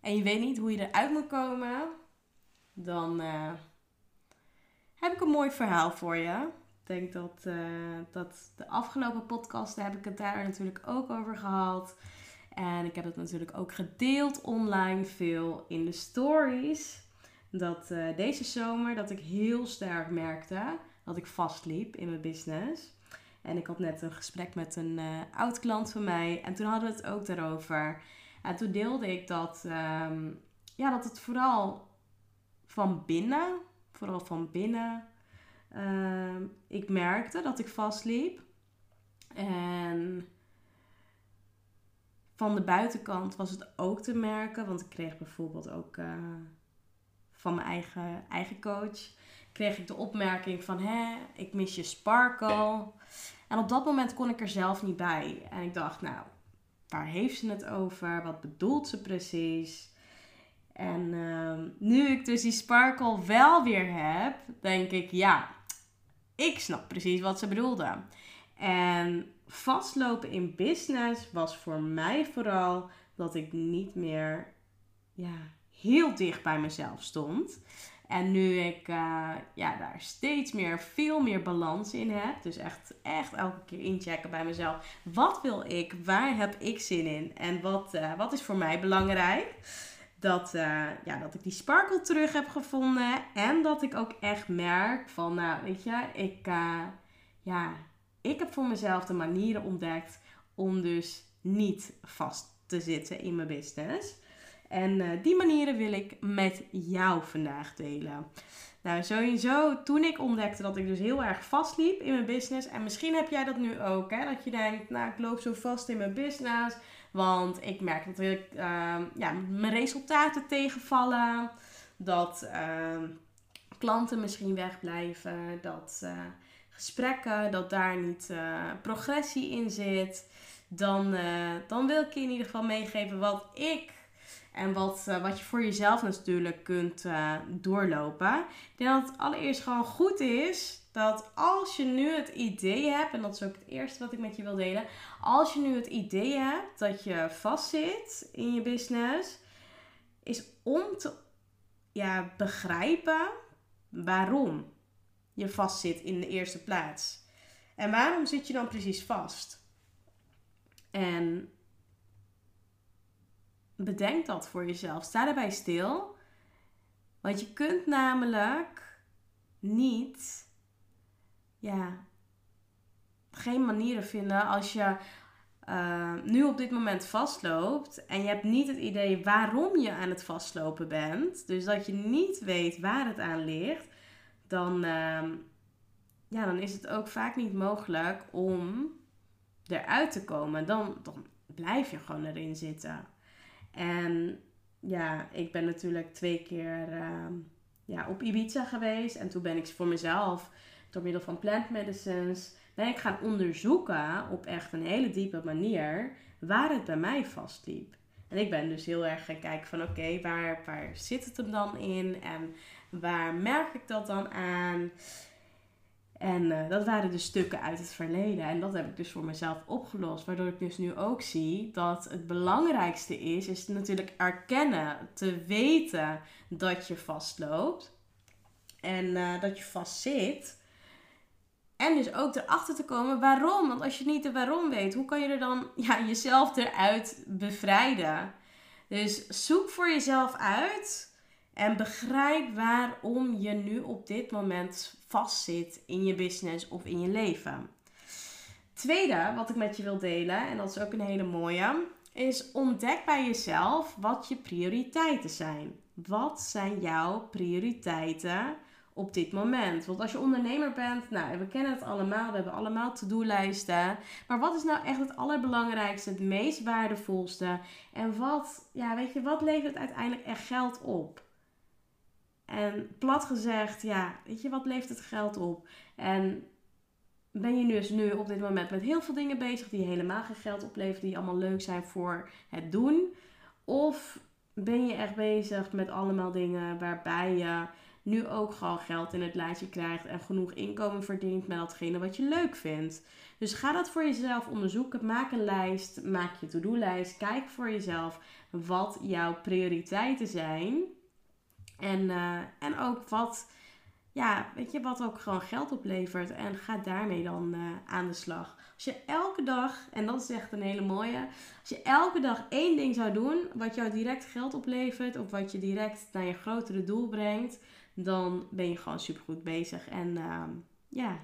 en je weet niet hoe je eruit moet komen, dan eh, heb ik een mooi verhaal voor je. Ik denk dat, eh, dat de afgelopen podcasten heb ik het daar natuurlijk ook over gehad. En ik heb het natuurlijk ook gedeeld online, veel in de stories. Dat eh, deze zomer dat ik heel sterk merkte dat ik vastliep in mijn business. En ik had net een gesprek met een oud klant van mij. En toen hadden we het ook daarover. En toen deelde ik dat, ehm, ja, dat het vooral van binnen, vooral van binnen, ehm, ik merkte dat ik vastliep. En van de buitenkant was het ook te merken. Want ik kreeg bijvoorbeeld ook uh, van mijn eigen, eigen coach... kreeg ik de opmerking van... Hé, ik mis je sparkle. En op dat moment kon ik er zelf niet bij. En ik dacht, nou, waar heeft ze het over? Wat bedoelt ze precies? En uh, nu ik dus die sparkle wel weer heb, denk ik, ja, ik snap precies wat ze bedoelde. En vastlopen in business was voor mij vooral dat ik niet meer ja, heel dicht bij mezelf stond. En nu ik uh, ja, daar steeds meer, veel meer balans in heb. Dus echt, echt elke keer inchecken bij mezelf. Wat wil ik? Waar heb ik zin in? En wat, uh, wat is voor mij belangrijk? Dat, uh, ja, dat ik die sparkle terug heb gevonden. En dat ik ook echt merk van, nou weet je, ik, ja, ik heb voor mezelf de manieren ontdekt om dus niet vast te zitten in mijn business. En uh, die manieren wil ik met jou vandaag delen. Nou, sowieso, toen ik ontdekte dat ik dus heel erg vastliep in mijn business. En misschien heb jij dat nu ook, hè? Dat je denkt, nou, ik loop zo vast in mijn business. Want ik merk dat ik, uh, ja, mijn resultaten tegenvallen. Dat uh, klanten misschien wegblijven. Dat uh, gesprekken, dat daar niet progressie in zit. Dan, dan wil ik je in ieder geval meegeven wat ik en wat, uh, wat je voor jezelf natuurlijk kunt uh, doorlopen. Ik denk dat het allereerst gewoon goed is dat als je nu het idee hebt, en dat is ook het eerste wat ik met je wil delen. Als je nu het idee hebt dat je vastzit in je business, is om te ja, begrijpen waarom je vastzit in de eerste plaats. En waarom zit je dan precies vast? En bedenk dat voor jezelf. Sta erbij stil. Want je kunt namelijk niet, ja, geen manieren vinden als je uh, nu op dit moment vastloopt en je hebt niet het idee waarom je aan het vastlopen bent, dus dat je niet weet waar het aan ligt, dan, uh, ja, dan is het ook vaak niet mogelijk om eruit te komen. Dan, dan blijf je gewoon erin zitten. En ja, ik ben natuurlijk twee keer uh, ja, op Ibiza geweest. En toen ben ik voor mezelf, door middel van plant medicines, ben ik gaan onderzoeken op echt een hele diepe manier waar het bij mij vastliep. En ik ben dus heel erg gaan kijken van oké, waar, waar zit het hem dan in? En waar merk ik dat dan aan? En uh, dat waren de stukken uit het verleden. En dat heb ik dus voor mezelf opgelost. Waardoor ik dus nu ook zie dat het belangrijkste is, is natuurlijk erkennen, te weten dat je vastloopt. En uh, dat je vast zit. En dus ook erachter te komen waarom. Want als je niet de waarom weet, hoe kan je er dan ja, jezelf eruit bevrijden? Dus zoek voor jezelf uit en begrijp waarom je nu op dit moment vastzit in je business of in je leven. Tweede, wat ik met je wil delen, en dat is ook een hele mooie, is ontdek bij jezelf wat je prioriteiten zijn. Wat zijn jouw prioriteiten op dit moment. Want als je ondernemer bent, nou, we kennen het allemaal, we hebben allemaal to-do-lijsten. Maar wat is nou echt het allerbelangrijkste, het meest waardevolste? En wat, ja, weet je, wat levert uiteindelijk echt geld op? En plat gezegd, ja, weet je, wat levert het geld op? En ben je dus nu op dit moment met heel veel dingen bezig die helemaal geen geld opleveren, die allemaal leuk zijn voor het doen? Of ben je echt bezig met allemaal dingen waarbij je nu ook gewoon geld in het lijstje krijgt en genoeg inkomen verdient met datgene wat je leuk vindt. Dus ga dat voor jezelf onderzoeken. Maak een lijst, maak je to-do-lijst. Kijk voor jezelf wat jouw prioriteiten zijn. En, uh, en ook wat, ja, weet je, wat ook gewoon geld oplevert. En ga daarmee dan uh, aan de slag. Als je elke dag, en dat is echt een hele mooie, als je elke dag één ding zou doen wat jou direct geld oplevert of wat je direct naar je grotere doel brengt, dan ben je gewoon super goed bezig. En uh, ja,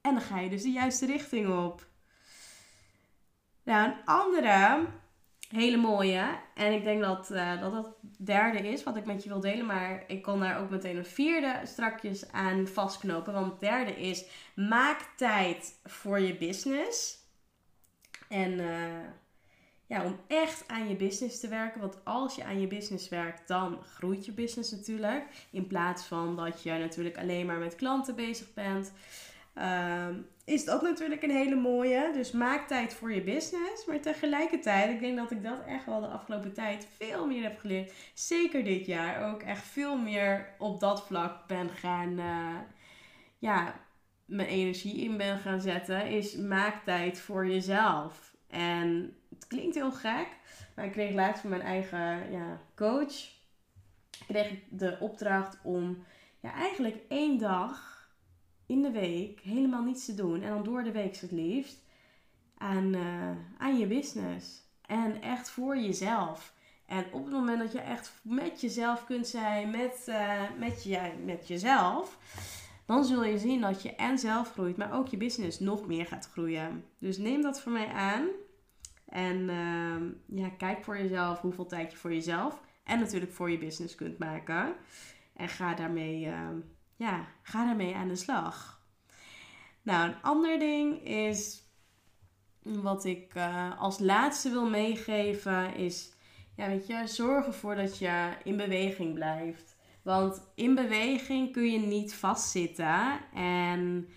en dan ga je dus de juiste richting op. Nou, een andere hele mooie. En ik denk dat, uh, dat het derde is wat ik met je wil delen. Maar ik kon daar ook meteen een vierde strakjes aan vastknopen. Want het derde is: maak tijd voor je business. En uh, ja, om echt aan je business te werken. Want als je aan je business werkt, dan groeit je business natuurlijk. In plaats van dat je natuurlijk alleen maar met klanten bezig bent. Uh, is dat natuurlijk een hele mooie. Dus maak tijd voor je business. Maar tegelijkertijd, ik denk dat ik dat echt wel de afgelopen tijd veel meer heb geleerd. Zeker dit jaar ook echt veel meer op dat vlak ben gaan. Uh, ja, mijn energie in ben gaan zetten. Is maak tijd voor jezelf. En het klinkt heel gek. Maar ik kreeg laatst van mijn eigen ja, coach. Kreeg ik de opdracht om ja, eigenlijk één dag in de week helemaal niets te doen. En dan door de week het liefst. Aan, uh, aan je business. En echt voor jezelf. En op het moment dat je echt met jezelf kunt zijn, met, uh, met, je, met jezelf, dan zul je zien dat je en zelf groeit, maar ook je business nog meer gaat groeien. Dus neem dat voor mij aan. En uh, ja, kijk voor jezelf hoeveel tijd je voor jezelf en natuurlijk voor je business kunt maken. En ga daarmee ja, ga daarmee aan de slag. Nou, een ander ding is wat ik uh, als laatste wil meegeven is, ja, weet je, zorg ervoor dat je in beweging blijft. Want in beweging kun je niet vastzitten. En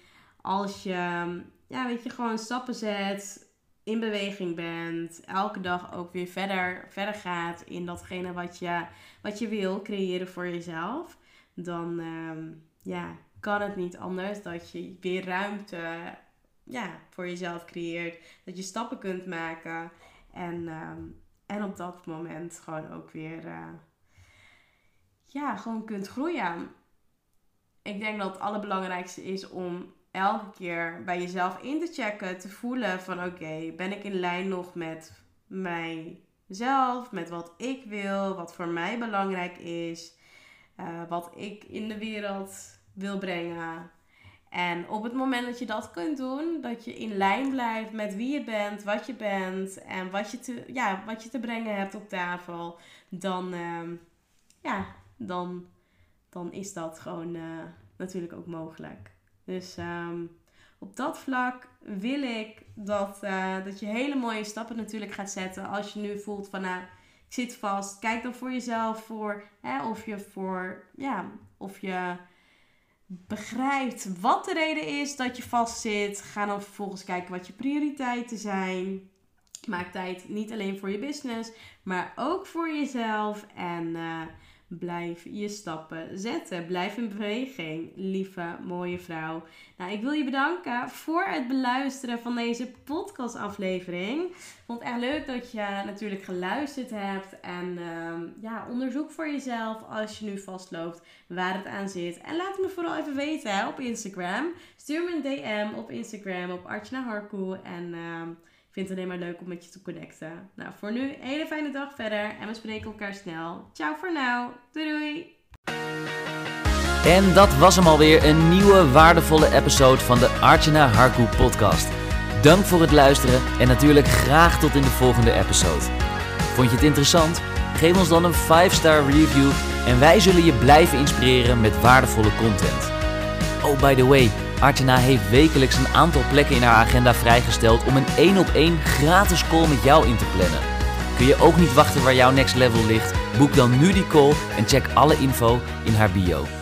als je, ja, weet je, gewoon stappen zet, in beweging bent, elke dag ook weer verder, verder gaat in datgene wat je, wat je wil creëren voor jezelf, dan, uh, ja, kan het niet anders dat je weer ruimte ja, voor jezelf creëert. Dat je stappen kunt maken. En, ehm, en op dat moment gewoon ook weer uh, ja, gewoon kunt groeien. Ik denk dat het allerbelangrijkste is om elke keer bij jezelf in te checken. Te voelen van oké, ben ik in lijn nog met mijzelf. Met wat ik wil. Wat voor mij belangrijk is. Uh, wat ik in de wereld wil brengen. En op het moment dat je dat kunt doen, dat je in lijn blijft met wie je bent, wat je bent en wat je te, ja, wat je te brengen hebt op tafel, dan, uh, ja, dan, dan is dat gewoon uh, natuurlijk ook mogelijk. Dus um, op dat vlak wil ik dat, uh, dat je hele mooie stappen natuurlijk gaat zetten. Als je nu voelt van, nou, zit vast. Kijk dan voor jezelf voor, hè, of je voor, ja, of je begrijpt wat de reden is dat je vastzit. Ga dan vervolgens kijken wat je prioriteiten zijn. Maak tijd niet alleen voor je business, maar ook voor jezelf. En uh, blijf je stappen zetten. Blijf in beweging, lieve mooie vrouw. Nou, ik wil je bedanken voor het beluisteren van deze podcastaflevering. Ik vond het echt leuk dat je natuurlijk geluisterd hebt. En uh, ja, onderzoek voor jezelf als je nu vastloopt waar het aan zit. En laat me vooral even weten op Instagram. Stuur me een DM op Instagram op Archana Harkoe. En... Uh, vind het alleen maar leuk om met je te connecten. Nou, voor nu, een hele fijne dag verder en we spreken elkaar snel. Ciao voor nu. Doei doei. En dat was hem alweer, een nieuwe waardevolle episode van de Archana Harku podcast. Dank voor het luisteren en natuurlijk graag tot in de volgende episode. Vond je het interessant? Geef ons dan een 5-star review en wij zullen je blijven inspireren met waardevolle content. Oh, by the way, Artjana heeft wekelijks een aantal plekken in haar agenda vrijgesteld om een één op één gratis call met jou in te plannen. Kun je ook niet wachten waar jouw next level ligt? Boek dan nu die call en check alle info in haar bio.